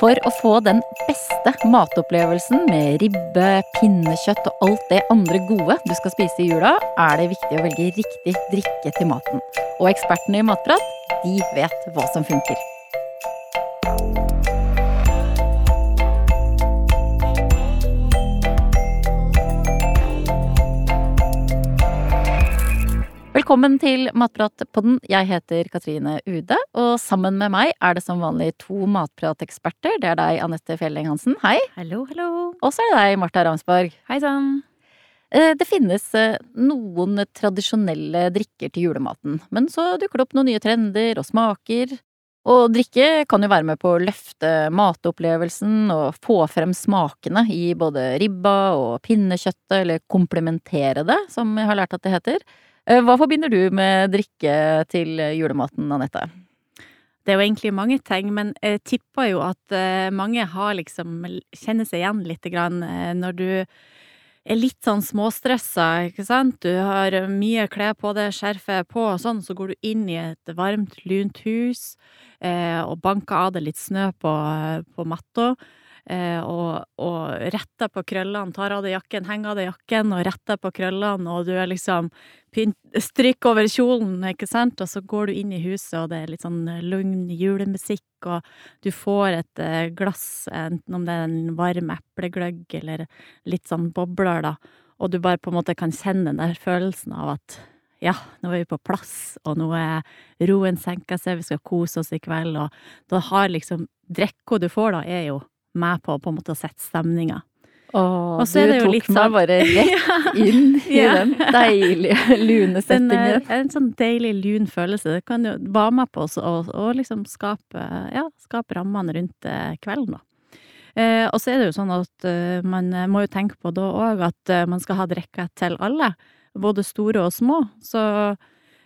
For å få den beste matopplevelsen med ribbe, pinnekjøtt og alt det andre gode du skal spise i jula, er det viktig å velge riktig drikke til maten. Og ekspertene i Matprat, de vet hva som funker. Velkommen til Matpratpodden. Jeg heter Katrine Ude, og sammen med meg er det som vanlig to matprateksperter. Det er deg, Anette Fjelleng Hansen. Hei. Hallo, hallo. Og så er det deg, Marta Ramsborg. Hei sann. Eh, det finnes eh, noen tradisjonelle drikker til julematen, men så dukker det opp noen nye trender og smaker. Og drikke kan jo være med på å løfte matopplevelsen og få frem smakene i både ribba og pinnekjøttet, eller komplementere det, som jeg har lært at det heter. Eh, hva forbinder du med drikke til julematen, Anette? Det er jo egentlig mange ting, men jeg tipper jo at eh, mange har liksom kjenner seg igjen litt grann eh, når du er litt sånn småstressa, ikke sant. Du har mye klær på deg, skjerfet på og sånn, så går du inn i et varmt, lunt hus og banker av deg litt snø på, på matta. Eh, og, og retter på krøllene, tar av deg jakken, henger av deg jakken og retter på krøllene, og du er liksom stryk over kjolen, ikke sant, og så går du inn i huset, og det er litt sånn lugn julemusikk, og du får et eh, glass, enten om det er en varm eplegløgg eller litt sånn bobler, da, og du bare på en måte kan kjenne den der følelsen av at ja, nå er vi på plass, og nå er roen senka seg, vi skal kose oss i kveld, og da har liksom Drikka du får da, er jo med på på en måte å sette stemninga. Åh, du litt sånn tok meg bare rett inn i ja. den deilige, lune settingen. Den, en sånn deilig, lun følelse. Det kan jo være med på å liksom skape, ja, skape rammene rundt eh, kvelden, da. Eh, og så er det jo sånn at uh, man må jo tenke på da òg at uh, man skal ha drikke til alle. Både store og små. Så Eh,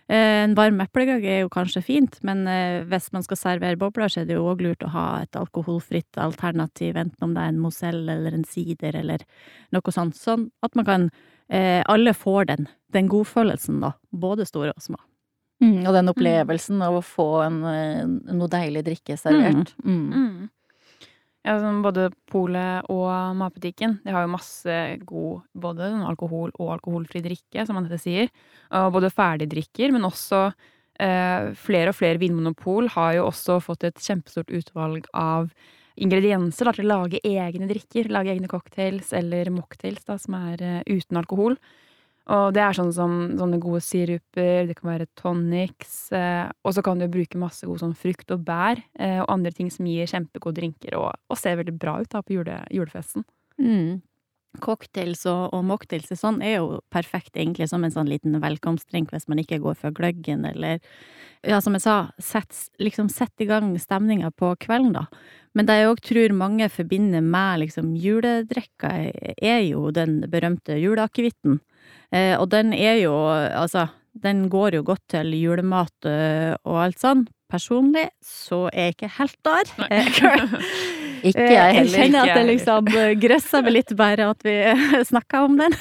en varm eplekake er jo kanskje fint, men eh, hvis man skal servere bobler, så er det jo òg lurt å ha et alkoholfritt alternativ, enten om det er en Mozell eller en sider eller noe sånt, sånn at man kan eh, Alle får den, den godfølelsen, da, både store og små. Mm, og den opplevelsen av å få en, noe deilig drikke servert. Mm. Mm. Ja, både polet og matbutikken de har jo masse god både sånn alkohol og alkoholfri drikke, som man dette sier. Og både ferdigdrikker, men også eh, flere og flere vinmonopol har jo også fått et kjempestort utvalg av ingredienser da, til å lage egne drikker. Lage egne cocktails eller mocktails da, som er eh, uten alkohol. Og det er sånn som sånne gode siruper, det kan være tonics, eh, og så kan du bruke masse god sånn frukt og bær eh, og andre ting som gir kjempegode drinker og, og ser veldig bra ut da på jule, julefesten. Mm. Cocktails og, og mocktails sånn er jo perfekt egentlig som en sånn liten velkomstdrink hvis man ikke går for gløggen eller Ja, som jeg sa, sett, liksom sett i gang stemninga på kvelden, da. Men det jeg òg tror mange forbinder med liksom juledrikka, er jo den berømte juleakevitten. Eh, og den er jo, altså, den går jo godt til julemat eh, og alt sånn. Personlig så er jeg ikke helt der. ikke jeg heller. Jeg kjenner at det liksom grøsser meg litt bare at vi snakker om den.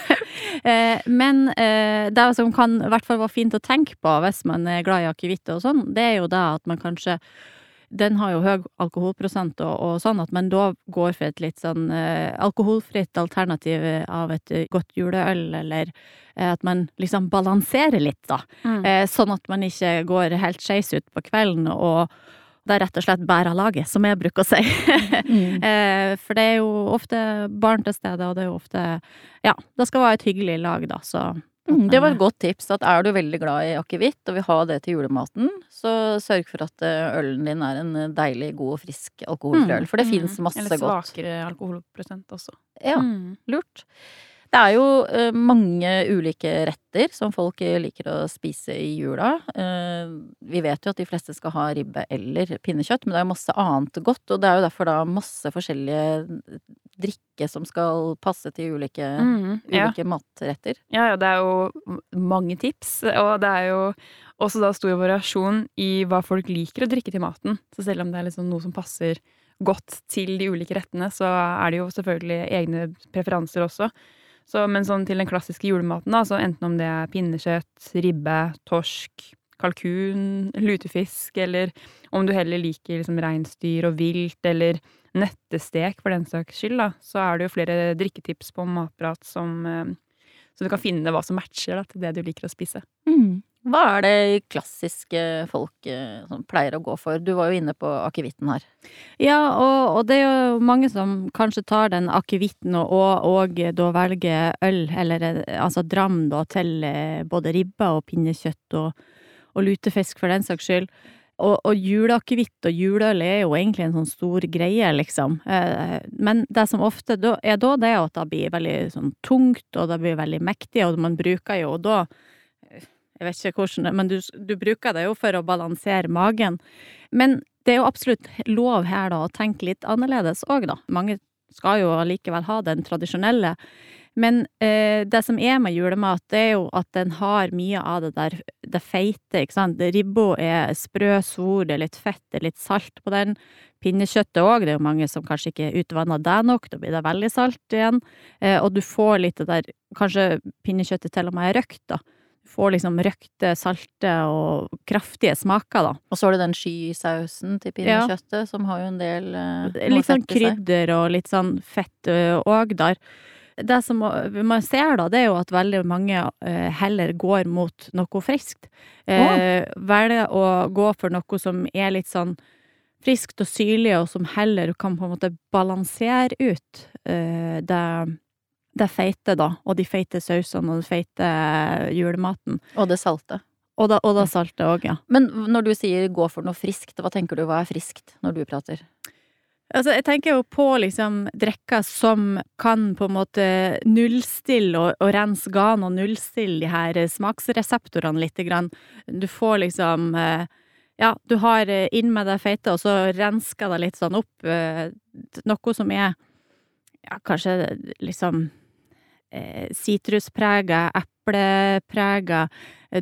Men det som kan i hvert fall være fint å tenke på hvis man er glad i akevitt og sånn, det er jo da at man kanskje den har jo høy alkoholprosent og, og, sånn, at man da går for et litt sånn eh, alkoholfritt alternativ av et eh, godt juleøl, eller eh, at man liksom balanserer litt, da. Mm. Eh, sånn at man ikke går helt skeis ut på kvelden og det er rett og slett bærer laget, som jeg bruker å si. mm. Eh, for det er jo ofte barn til stede, og det er jo ofte Ja, det skal være et hyggelig lag, da, så Mm, det var et godt tips. at Er du veldig glad i akevitt og vil ha det til julematen, så sørg for at eh, ølen din er en eh, deilig, god og frisk alkoholfri øl. For det mm. fins masse godt. Eller svakere alkoholprosent også. Ja, mm. lurt. Det er jo uh, mange ulike retter som folk liker å spise i jula. Uh, vi vet jo at de fleste skal ha ribbe eller pinnekjøtt, men det er jo masse annet godt. Og det er jo derfor da masse forskjellige drikke som skal passe til ulike, mm, ja. ulike matretter. Ja, ja, det er jo mange tips. Og det er jo også da stor variasjon i hva folk liker å drikke til maten. Så selv om det er liksom noe som passer godt til de ulike rettene, så er det jo selvfølgelig egne preferanser også. Så, men sånn til den klassiske julematen, da, så enten om det er pinnekjøtt, ribbe, torsk, kalkun, lutefisk, eller om du heller liker liksom reinsdyr og vilt, eller nøttestek for den saks skyld, da, så er det jo flere drikketips på Matprat som eh, Så du kan finne hva som matcher da, til det du liker å spise. Mm. Hva er det klassiske folk eh, som pleier å gå for? Du var jo inne på akevitten her. Ja, og, og, det er jo mange som kanskje tar den akevitten og, og, da velger øl, eller eh, altså dram, da, til både ribba og pinnekjøtt og, og lutefisk, for den saks skyld. Og, og juleakevitt og juleøl er jo egentlig en sånn stor greie, liksom. Eh, men det som ofte er da, det er at det blir veldig sånn tungt, og det blir veldig mektig, og man bruker jo da Jeg vet ikke hvordan Men du, du bruker det jo for å balansere magen. Men det er jo absolutt lov her da å tenke litt annerledes òg, da. Mange skal jo allikevel ha den tradisjonelle. Men eh, det som er med julemat, det er jo at den har mye av det der det feite, ikke sant. Ribba er sprø svor, det er litt fett, det er litt salt på den. Pinnekjøttet òg, det er jo mange som kanskje ikke utvanner det nok, da blir det veldig salt igjen. Eh, og du får litt det der, kanskje pinnekjøttet til og med er røkt, da. Får liksom røkte, salte og kraftige smaker, da. Og så har du den skysausen til pinnekjøttet, ja. som har jo en del eh, Litt sånn krydder og litt sånn fett òg der det som man ser da, det er jo at veldig mange heller går mot noe friskt. Eh, velger å gå for noe som er litt sånn friskt og syrlig, og som heller kan på en måte balansere ut eh, det, det feite, da. Og de feite sausene og den feite julematen. Og det salte. Og da, og da salte òg, ja. Men når du sier gå for noe friskt, hva tenker du hva er friskt når du prater? Altså, jeg tenker jo på liksom drikker som kan på en måte nullstille og, og rense gan og nullstille de her smaksreseptorene lite grann. Du får liksom eh, Ja, du har eh, inn med det feite, og så rensker det litt sånn opp. Eh, noe som er ja, kanskje liksom sitrusprega, eh, epleprega.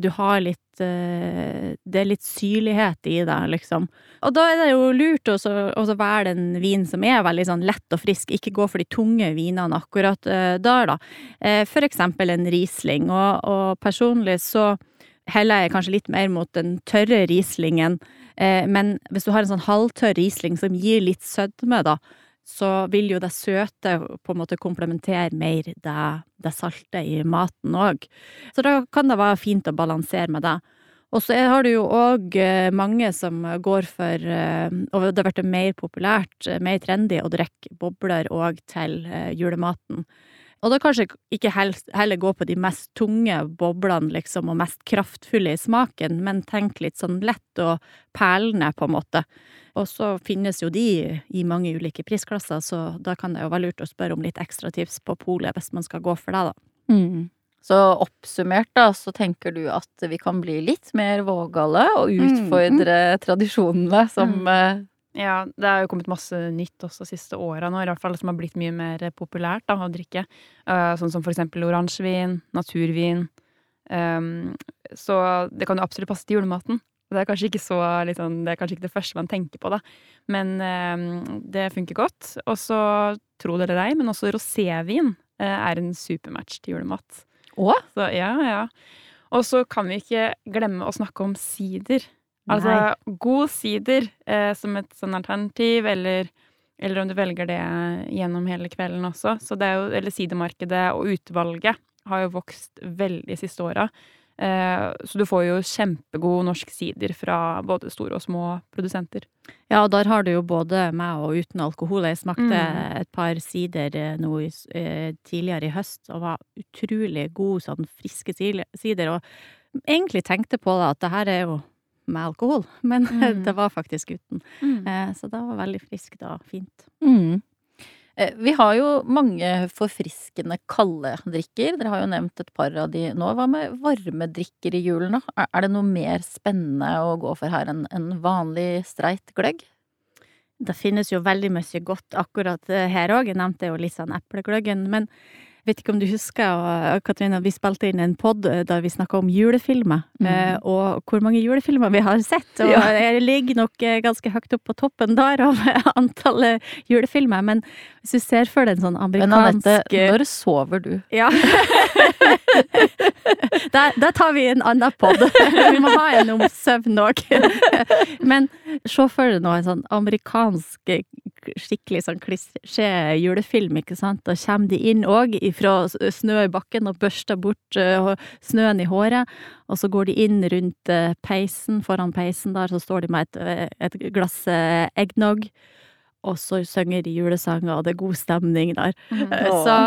Du har litt Det er litt syrlighet i det, liksom. Og da er det jo lurt å velge en vin som er veldig sånn lett og frisk, ikke gå for de tunge vinene akkurat der, da. For eksempel en Riesling, og, og, personlig så heller jeg kanskje litt mer mot den tørre Rieslingen, men hvis du har en sånn halvtørr Riesling som gir litt sødme, da, så vil jo det søte på en måte komplementere mer det, det salte i maten òg. Så da kan det være fint å balansere med det. Og så har du jo òg eh, mange som går for, eh, og det har blitt mer populært, eh, mer trendy, å drikke bobler òg til julematen. Og da kanskje ikke heller gå på de mest tunge boblene, liksom, og mest kraftfulle i smaken, men tenk litt sånn lett og perlende, på en måte. Og så finnes jo de i mange ulike prisklasser, så da kan det jo være lurt å spørre om litt ekstra tips på polet hvis man skal gå for det, da. Mm. Så oppsummert, da, så tenker du at vi kan bli litt mer vågale og mm, utfordre mm. tradisjonene som mm. Eh, ja, det har jo kommet masse nytt også de siste åra nå, i hvert fall som har blitt mye mer populært da, å drikke. Uh, sånn som for eksempel oransjevin, naturvin. Um, så det kan jo absolutt passe til julematen. Det er kanskje ikke så liksom, Det er kanskje ikke det første man tenker på, da. Men eh, det funker godt. Og så, tro det eller ei, men også rosévin eh, er en supermatch til julemat. Å? Så, ja, ja. Og så kan vi ikke glemme å snakke om sider. Altså Nei. god sider eh, som et sånn alternativ, eller, eller, om du velger det gjennom hele kvelden også. Så det er jo, eller sidemarkedet og utvalget har jo vokst veldig siste åra. Eh, så du får jo kjempegod norsk sider fra både store og små produsenter. Ja, og der har du jo både med og uten alkohol. Jeg smakte mm. et par sider eh, nå eh, tidligere i høst og var utrolig god, sånn friske sider. Og egentlig tenkte på det at det her er jo med alkohol, men mm. det var faktisk uten. Mm. Så det var veldig friskt og fint. Mm. Eh, vi har jo mange forfriskende kalde drikker. Dere har jo nevnt et par av de nå. Hva med varme drikker i julen, da? Er det noe mer spennende å gå for her enn en vanlig streit gløgg? Det finnes jo veldig mye godt akkurat eh, her òg. Jeg nevnte jo litt sånn eplegløggen. Men Vet ikke om du husker, Katrine, vi spilte inn en pod eh, da vi snakka om julefilmer. Mm. Eh, og hvor mange julefilmer vi har sett. Og ja. jeg ligger nok eh, ganske høyt opp på toppen der av antallet julefilmer. Men hvis du ser for deg en sånn amerikansk Men Anette, når sover du? Ja. Da tar vi en annen pod. Vi må ha en om søvn òg. Men se for deg nå en sånn amerikansk skikkelig sånn klisjé julefilm, ikke sant. Da kommer de inn òg ifra snø i bakken og børster bort uh, snøen i håret. Og så går de inn rundt uh, peisen, foran peisen der, så står de med et, et glass eggnog. Og så synger de julesanger, og det er god stemning der. Mm. Så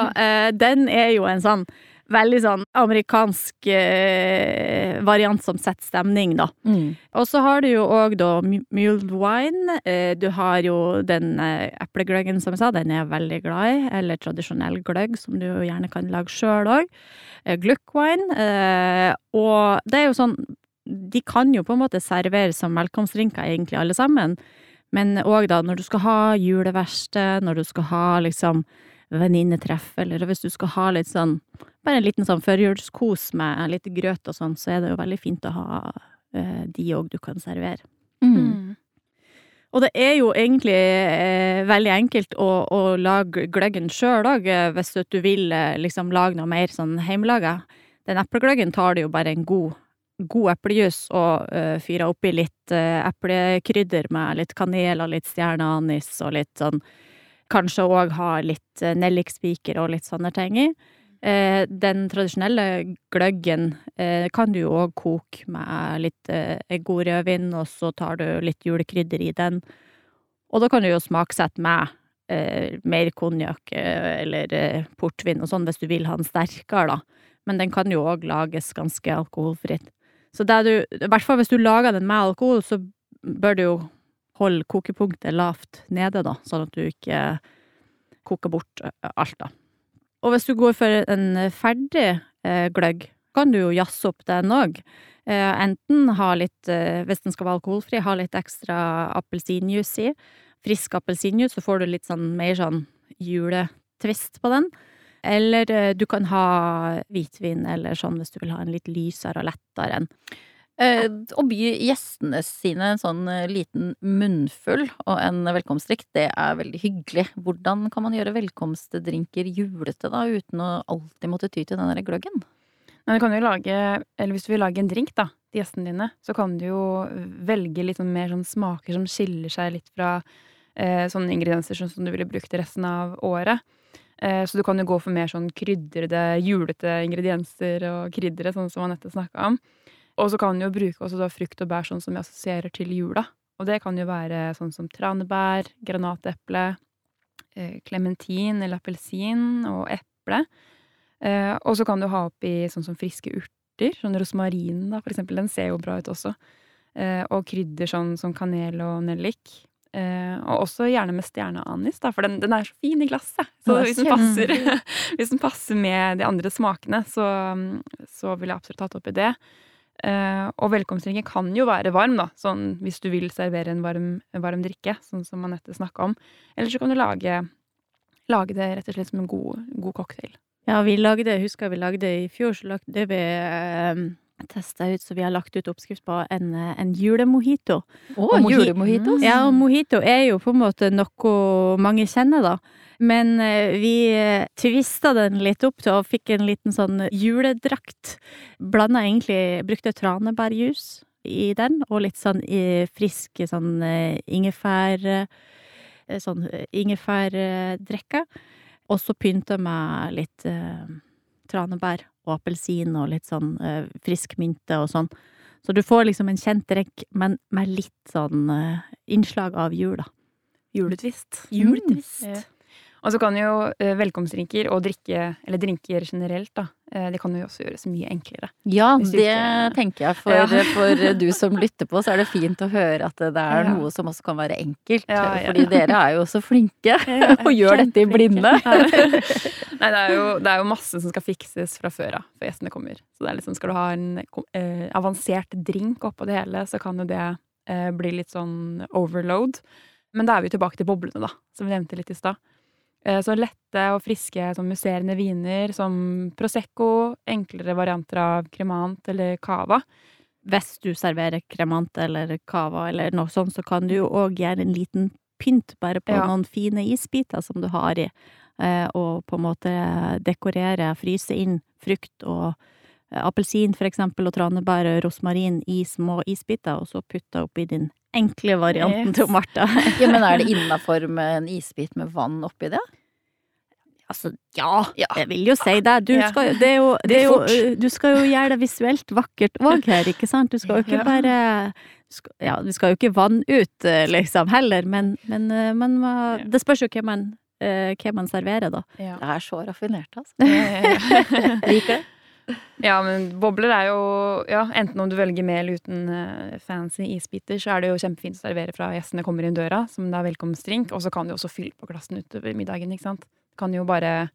den er jo en sånn veldig sånn amerikansk eh, variant som setter stemning, da. Mm. Og så har du jo òg da mulled wine. Eh, du har jo den eh, eplegløggen som jeg sa, den er jeg veldig glad i. Eller tradisjonell gløgg, som du gjerne kan lage sjøl òg. Eh, Gluckwine. Eh, og det er jo sånn De kan jo på en måte servere som velkomstdrinker, egentlig, alle sammen. Men òg da, når du skal ha juleverksted, når du skal ha liksom venninnetreff, eller hvis du skal ha litt sånn Bare en liten sånn førjulskos med litt grøt og sånn, så er det jo veldig fint å ha eh, de òg du kan servere. Mm. mm. Og det er jo egentlig eh, veldig enkelt å, å lage gløggen sjøl òg, eh, hvis du vil eh, liksom lage noe mer sånn hjemmelaga. Den eplegløggen tar du jo bare en god, god eplejus og uh, fyrer oppi litt uh, eplekrydder med litt kanel og litt stjerneanis og litt sånn Kanskje òg ha litt eh, nellikspiker og litt sånne ting i. Eh, den tradisjonelle gløggen eh, kan du jo òg koke med litt god rødvin, og så tar du litt julekrydder i den. Og da kan du jo smaksette med mer konjakk eller portvin og sånn, hvis du vil ha den sterkere, da. Men den kan jo òg lages ganske alkoholfritt. Så det du, i hvert fall hvis du lager den med alkohol, så bør du jo holde kokepunktet lavt nede, da, sånn at du ikke koker bort alt, da. Og hvis du går for en ferdig eh, gløgg, kan du jo jazze opp den òg. Eh, enten ha litt, eh, hvis den skal være alkoholfri, ha litt ekstra appelsinjuice i. Frisk appelsinjuice, så får du litt sånn mer sånn juletvist på den. Eller eh, du kan ha hvitvin eller sånn hvis du vil ha en litt lysere og lettere en. Eh, å by gjestene sine en sånn eh, liten munnfull og en velkomstdrikk, det er veldig hyggelig. Hvordan kan man gjøre velkomstdrinker julete, da, uten å alltid måtte ty til den der gløggen? Men du kan jo lage, eller hvis du vil lage en drink da, til gjestene dine, så kan du jo velge litt sånn mer sånn smaker som skiller seg litt fra eh, sånne ingredienser som du ville brukt resten av året. Eh, så du kan jo gå for mer sånn krydrede, julete ingredienser og kryddere, sånn som Anette snakka om. Og så kan du jo bruke også da frukt og bær sånn som vi assosierer til jula. Og det kan jo være sånn som tranebær, granateple, eh, klementin eller appelsin og eple. Eh, og så kan du ha oppi sånn som friske urter, sånn rosmarin da, for eksempel. Den ser jo bra ut også. Eh, og krydder sånn som kanel og nellik. og også gjerne med stjerneanis, da, for den, den, er så fin i glasset. Så hvis den, passer, hvis den passer med de andre smakene, så, så vil jeg absolutt tatt oppi det. Uh, og velkomstdrinken kan jo være varm, da, sånn hvis du vil servere en varm, varm drikke, sånn som Anette snakka om. Eller så kan du lage, lage, det rett og slett som en god, god cocktail. Ja, vi lagde, husker vi lagde i fjor, så lagde vi uh, testa ut, så vi har lagt ut oppskrift på en, en julemojito. Å, oh, julemojito? Ja, og mojito er jo på en måte noe mange kjenner, da. Men eh, vi eh, tvista den litt opp til og fikk en liten sånn juledrakt. Blanda egentlig Brukte tranebærjus i den, og litt sånn frisk sånn eh, ingefær Sånn ingefærdrikke. Og så pynta med litt tranebær og appelsin og litt sånn frisk mynte og sånn. Så du får liksom en kjent drikk, men med litt sånn innslag av jul, da. Juletvist. Juletvist. Mm. Og så kan jo eh, velkomstdrinker og drikke, eller drinker generelt, da, eh, det kan jo også gjøres mye enklere. Ja, det ikke... tenker jeg. For, ja. for, du som lytter på, så er det fint å høre at det er ja. noe som også kan være enkelt. Ja, fordi dere er jo så flinke og gjør dette i blinde. Nei, det er, jo, det er, jo, masse som skal fikses fra før av før gjestene kommer. Så det er liksom, skal du ha en eh, avansert drink oppå det hele, så kan jo det eh, bli litt sånn overload. Men da er vi tilbake til boblene, da, som vi nevnte litt i stad. Eh, så lette og friske som musserende viner som Prosecco, enklere varianter av cremant eller cava. Hvis du serverer cremant eller cava eller noe sånt, så kan du jo òg gjøre en liten pynt bare på ja. noen fine isbiter som du har i, eh, og på en måte dekorere, fryse inn frukt og appelsin for eksempel, og tranebær og rosmarin i små isbiter, og så putte oppi din enkle varianten Yes. til Martha. Ja, men er det innafor med en isbit med vann oppi det? Altså, ja, Ja. jeg vil jo si det. Du Ja. skal, det er jo, det er jo, du skal jo gjøre det visuelt vakkert òg her, ikke sant? Du skal jo ikke bare Ja, du skal jo ikke vanne ut, eh, liksom, heller, men, men, eh, men eh, det spørs jo hva man, eh, hva man serverer, da. Ja. Det er så raffinert, altså. Eh, Liker det. Ja, men bobler er jo Ja, enten om du velger med eller uten eh, fancy isbiter, så er det jo kjempefint å servere fra gjestene kommer inn døra, som det er velkomstdrink, og så kan du også fylle på glassene utover middagen, ikke sant. Kan jo bare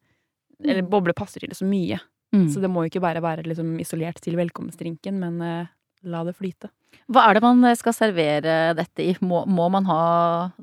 Eller boble passer til det så mye. Mm. Så det må jo ikke bare være liksom isolert til velkomstdrinken, men eh, la det flyte. Hva er det man skal servere dette i? Må, må man ha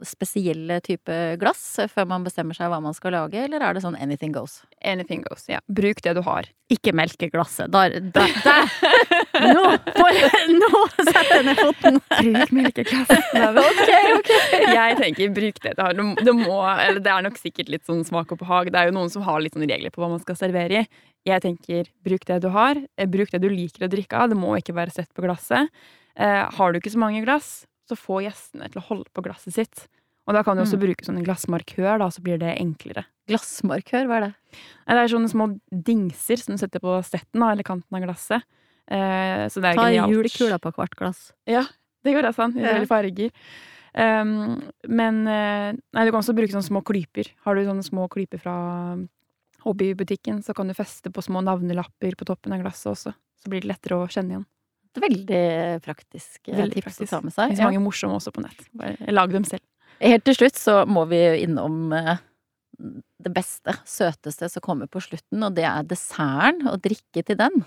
spesielle type glass før man bestemmer seg hva man skal lage, eller er det sånn anything goes? Anything goes. Ja. Bruk det du har. Ikke melkeglasset. Der, der, der. Nå, for, nå setter jeg ned foten! Bruk melkekaffe. ok, ok. Jeg tenker bruk det Det, har. Det må, eller det er nok sikkert litt sånn smak og behag. Det er jo noen som har litt sånn regler på hva man skal servere i. Jeg tenker bruk det du har. eh, Bruk det du liker å drikke av. Det må ikke være sett på glasset. Eh, har du ikke så mange glass, så få gjestene til å holde på glasset sitt. Og da kan du også Mm. bruke sånne glassmarkør, da, så blir det enklere. Glassmarkør, hva er det? Det er sånne små dingser som du setter på stetten, da, eller kanten av glasset. Eh, så det er Ta genialt. julekula på hvert glass. Ja, det går også an. I forskjellige farger. Um, men eh, Nei, du kan også bruke sånne små klyper. Har du sånne små klyper fra hobbybutikken, så kan du feste på små navnelapper på toppen av glasset også. Så blir det lettere å kjenne igjen. Veldig praktisk eh, Veldig tips praktisk. å ta med Det seg. finnes mange morsomme også på nett. Bare lag dem selv. Helt til slutt så må vi innom det beste, søteste som kommer på slutten, og det er desserten og drikke til den.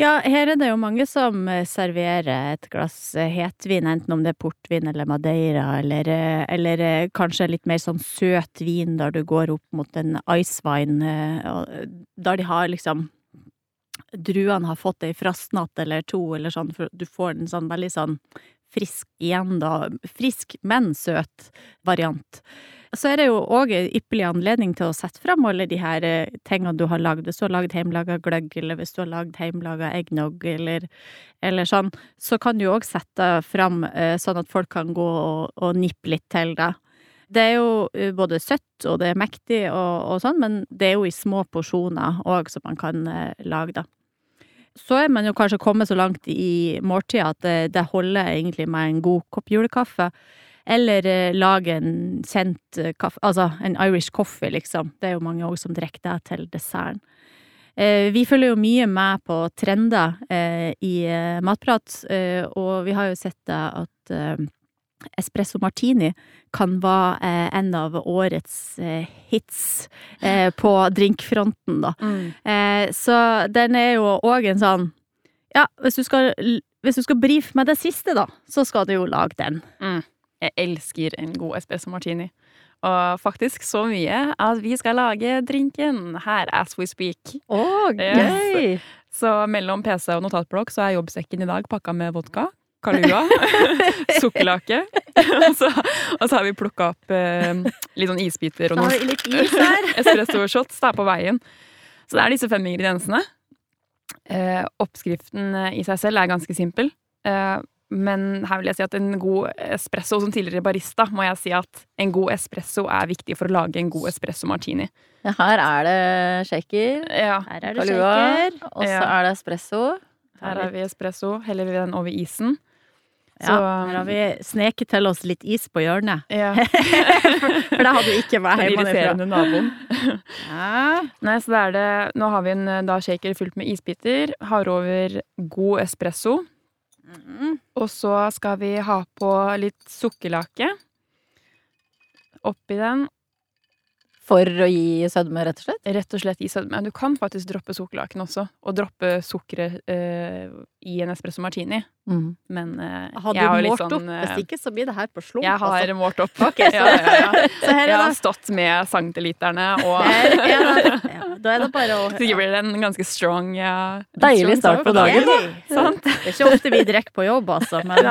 Ja, her er det jo mange som eh, serverer et glass eh, hetvin, enten om det er portvin eller madeira, eller, eh, eller kanskje litt mer sånn søt vin der du går opp mot en icewine, der de har liksom Druene har fått ei frostnatt eller to, eller sånn, for du får en sånn veldig sånn frisk igjen, da. Frisk, men søt variant. Så er det jo òg en ypperlig anledning til å sette fram alle de her eh, tingene du har lagd. Hvis du har lagd hjemmelaga gløgg, eller hvis du har lagd hjemmelaga eggnog, eller, eller sånn, så kan du òg sette fram eh, sånn at folk kan gå og, og nippe litt til deg. Det er jo eh, både søtt og det er mektig og, og sånn, men det er jo i små porsjoner òg som man kan lage, da. Så er man jo kanskje kommet så langt i måltida at det, det holder egentlig med en god kopp julekaffe. Eller eh, lage en kjent eh, kaffe, altså en Irish coffee, liksom. Det er jo mange òg som drikker det til desserten. Eh, vi følger jo mye med på trender i Matprat, og vi har jo sett at espresso martini kan være en av årets hits på drinkfronten, da. Eh, så den er jo òg en sånn Ja, hvis du skal hvis du skal brife med det siste, da, så skal du jo lage den. Jeg elsker en god espresso martini. Og faktisk så mye at vi skal lage drinken her as we speak. Å, gøy! Så mellom PC og notatblokk så er jobbsekken i dag pakka med vodka. Kalua. sukkerlake. og, så, og så har vi plukka opp eh, litt sånn isbiter og noen litt is her. espresso-shots. Er på veien. Så det er disse fem ingrediensene. Eh, oppskriften eh, i seg selv er ganske simpel. Eh, men her vil jeg si at en god espresso, som tidligere barista, må jeg si at en god espresso er viktig for å lage en god espresso martini. Ja, Her er det shaker, Ja, Her er det kalua, shaker. og så Ja. er det espresso. her har vi espresso. Heller vi den over isen. Ja, her har vi sneket til oss litt is på hjørnet. Ja, For det hadde ikke vært hjemmefra. irriterende naboen. Ja. Nei, så det er det Nå har vi en eh, da shaker fylt med isbiter. Har over god espresso. Og så skal vi ha på litt sukkerlake. Oppi den. For å gi sødme, rett og slett. Rett og slett gi sødme. Du kan faktisk droppe sukkerlaken også. Og droppe sukkeret eh, i en espresso martini. Mm. Men eh, jeg har du litt målt opp? sånn eh, Hvis ikke så blir det her på slump. Jeg har altså. målt opp. Okay, så- ja, ja, ja. Så her Jeg har stått med centiliterne og Da er det bare å Sikkert blir det en ganske strong ja, Deilig strong start på dagen, da. Sant? Det er ikke ofte vi drikker på jobb, altså, men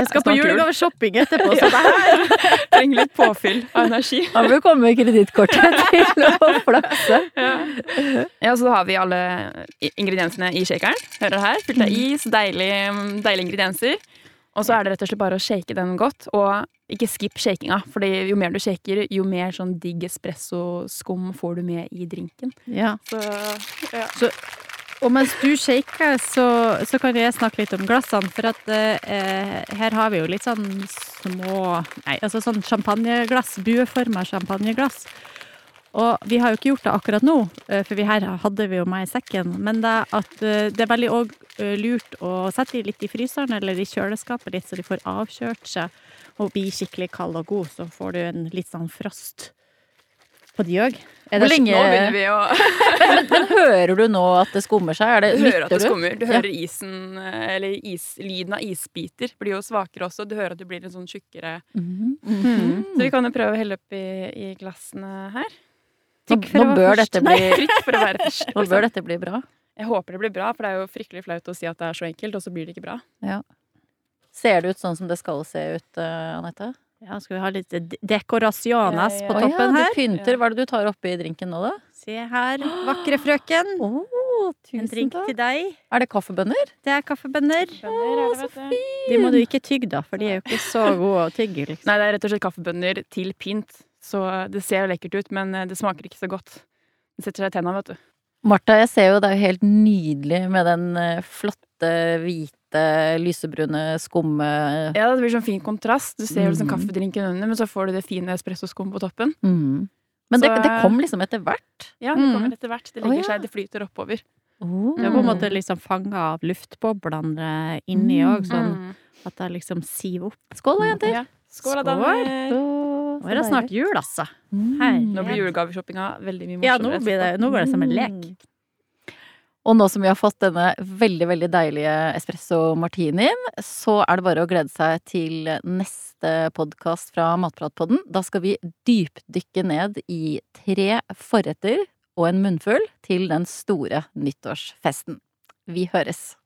jeg skal på julegaveshopping etterpå, så det her Trenger litt påfyll av energi. Da bør komme med kredittkortet til å flakse. Ja. ja, så har vi alle ingrediensene i shakeren. Hører du her? Fylt av is, deilige, deilige ingredienser. Og så er det rett og slett bare å shake den godt, og ikke skip shakinga. For jo mer du shaker, jo mer sånn digg espressoskum får du med i drinken. Ja. Så ja. Og mens du shaker, så, så kan jeg snakke litt om glassene. For at eh, her har vi jo litt sånn små Nei, altså sånn champagneglass. Bueforma champagneglass. Og vi har jo ikke gjort det akkurat nå, eh, for vi her hadde vi jo meg i sekken. Men det, at, eh, det er veldig òg lurt å sette de litt i fryseren eller i kjøleskapet litt, så de får avkjørt seg og blir skikkelig kald og god. Så får du en litt sånn frost på de òg. Hvor lenge Nå begynner vi å men, men hører du nå at det skummer seg? Er det, Du hører at det skummer. Du hører isen, eh, eller is, lyden av isbiter blir jo svakere også. Du hører at du blir en sånn tjukkere Mhm. Mm. Så vi kan jo prøve å helle oppi i glassene her. Nå, nå bør dette bli for først. Nå bør dette bli bra. Jeg håper det blir bra, for det er jo fryktelig flaut å si at det er så enkelt, og så blir det ikke bra. Ser det ut sånn som det skal se ut, uh, Anette? Ja, skal vi ha litt de- dekorasjones Ja, ja. på Å ja, toppen du pynter. Hva er det du tar oppi drinken nå, da? Se her, vakre frøken. Å, En drink takk. til deg. Er det kaffebønner? Det er kaffebønner. Bønner, så fint! De må du ikke tygge, da, for de er jo ikke så gode å tygge. Liksom. Nei, det er rett og slett kaffebønner til pynt. Så det ser jo lekkert ut, men eh, det smaker ikke så godt. Det setter seg i tenna, vet du. Martha, jeg ser jo det er jo helt nydelig med den eh, flotte, hvite, lysebrune skumme... Ja, det blir sånn fin kontrast. Du ser jo liksom mm. kaffedrinken under, men så får du det fine espressoskum på toppen. Mm. Men det, Så, det eh, kom liksom etter hvert. Ja, det Mm. kommer etter hvert. Det legger oh, ja. seg, det flyter oppover. Det er på en måte liksom fanga av luftboblene inni òg, sånn Mm. at det liksom siver opp. Skål da, jenter! Ja. Skål, da, damer! Nå er det snart jul, altså. Mm. Nå blir julegaveshoppinga veldig mye morsommere. Ja, nå, blir det, nå går det som en lek. Og nå som vi har fått denne veldig, veldig deilige espresso martinien, så er det bare å glede seg til neste podkast fra Matpratpodden. Da skal vi dypdykke ned i tre forretter og en munnfull til den store nyttårsfesten. Vi høres!